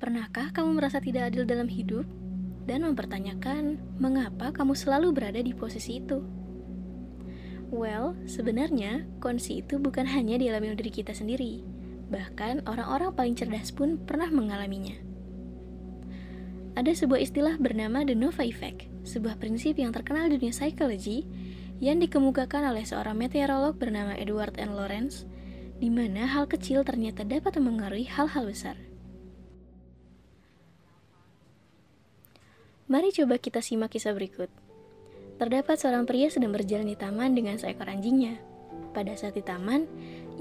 Pernahkah kamu merasa tidak adil dalam hidup dan mempertanyakan mengapa kamu selalu berada di posisi itu? Well, sebenarnya kondisi itu bukan hanya dialami oleh diri kita sendiri, bahkan orang-orang paling cerdas pun pernah mengalaminya. Ada sebuah istilah bernama The Nova Effect, sebuah prinsip yang terkenal di dunia psikologi yang dikemukakan oleh seorang meteorolog bernama Edward N. Lorenz, di mana hal kecil ternyata dapat memengaruhi hal-hal besar. Mari coba kita simak kisah berikut. Terdapat seorang pria sedang berjalan di taman dengan seekor anjingnya. Pada saat di taman,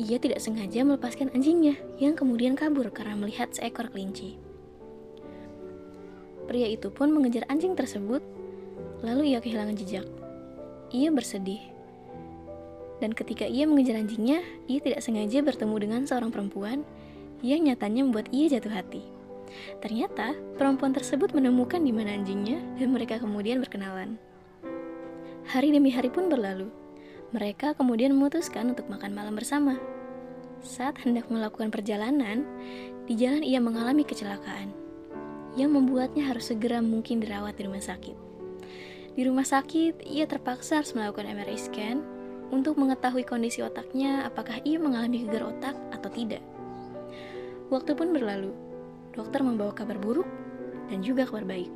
ia tidak sengaja melepaskan anjingnya yang kemudian kabur karena melihat seekor kelinci. Pria itu pun mengejar anjing tersebut, lalu ia kehilangan jejak. Ia bersedih. Dan ketika ia mengejar anjingnya, ia tidak sengaja bertemu dengan seorang perempuan yang nyatanya membuat ia jatuh hati. Ternyata, perempuan tersebut menemukan di mana anjingnya dan mereka kemudian berkenalan. Hari demi hari pun berlalu. Mereka kemudian memutuskan untuk makan malam bersama. Saat hendak melakukan perjalanan, di jalan ia mengalami kecelakaan yang membuatnya harus segera mungkin dirawat di rumah sakit. Di rumah sakit, ia terpaksa harus melakukan MRI scan untuk mengetahui kondisi otaknya apakah ia mengalami gegar otak atau tidak. Waktu pun berlalu. Dokter membawa kabar buruk dan juga kabar baik.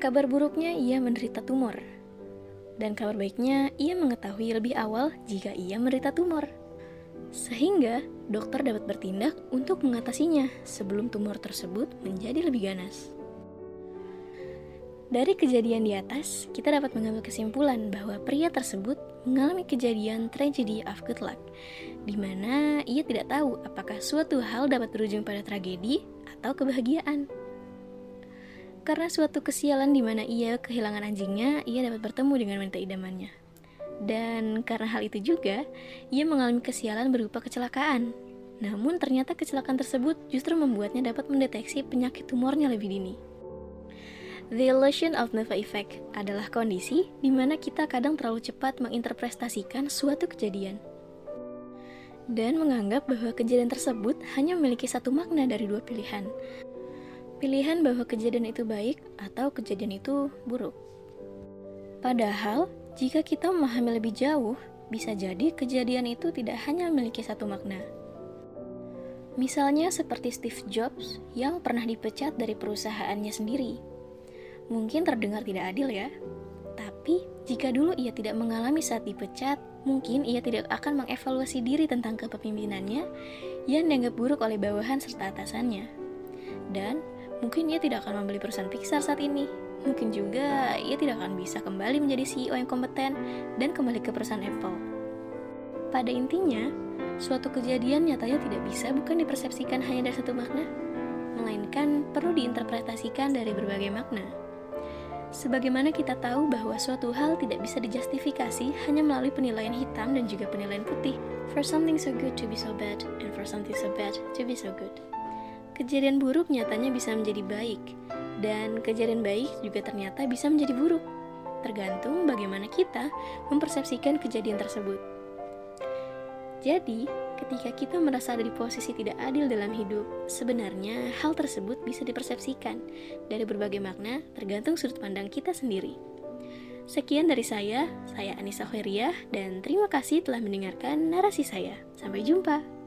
Kabar buruknya ia menderita tumor dan kabar baiknya, ia mengetahui lebih awal jika ia menderita tumor. Sehingga dokter dapat bertindak untuk mengatasinya sebelum tumor tersebut menjadi lebih ganas. Dari kejadian di atas, kita dapat mengambil kesimpulan bahwa pria tersebut mengalami kejadian tragedy of good luck, di mana ia tidak tahu apakah suatu hal dapat berujung pada tragedi atau kebahagiaan. Karena suatu kesialan di mana ia kehilangan anjingnya, ia dapat bertemu dengan wanita idamannya. Dan karena hal itu juga, ia mengalami kesialan berupa kecelakaan. Namun ternyata kecelakaan tersebut justru membuatnya dapat mendeteksi penyakit tumornya lebih dini. The illusion of Nova effect adalah kondisi di mana kita kadang terlalu cepat menginterpretasikan suatu kejadian dan menganggap bahwa kejadian tersebut hanya memiliki satu makna dari dua pilihan, Pilihan bahwa kejadian itu baik atau kejadian itu buruk. Padahal, jika kita memahami lebih jauh, bisa jadi kejadian itu tidak hanya memiliki satu makna. Misalnya seperti Steve Jobs yang pernah dipecat dari perusahaannya sendiri. Mungkin terdengar tidak adil ya, tapi jika dulu ia tidak mengalami saat dipecat, mungkin ia tidak akan mengevaluasi diri tentang kepemimpinannya yang dianggap buruk oleh bawahan serta atasannya. Dan Mungkin ia tidak akan membeli perusahaan Pixar saat ini. Mungkin juga ia tidak akan bisa kembali menjadi CEO yang kompeten dan kembali ke perusahaan Apple. Pada intinya, suatu kejadian nyatanya tidak bisa bukan dipersepsikan hanya dari satu makna, melainkan perlu diinterpretasikan dari berbagai makna. Sebagaimana kita tahu bahwa suatu hal tidak bisa dijustifikasi hanya melalui penilaian hitam dan juga penilaian putih. For something so good to be so bad, and for something so bad to be so good. Kejadian buruk nyatanya bisa menjadi baik, dan kejadian baik juga ternyata bisa menjadi buruk. Tergantung bagaimana kita mempersepsikan kejadian tersebut. Jadi, ketika kita merasa ada di posisi tidak adil dalam hidup, sebenarnya hal tersebut bisa dipersepsikan dari berbagai makna tergantung sudut pandang kita sendiri. Sekian dari saya, saya Anissa Khairia, dan terima kasih telah mendengarkan narasi saya. Sampai jumpa!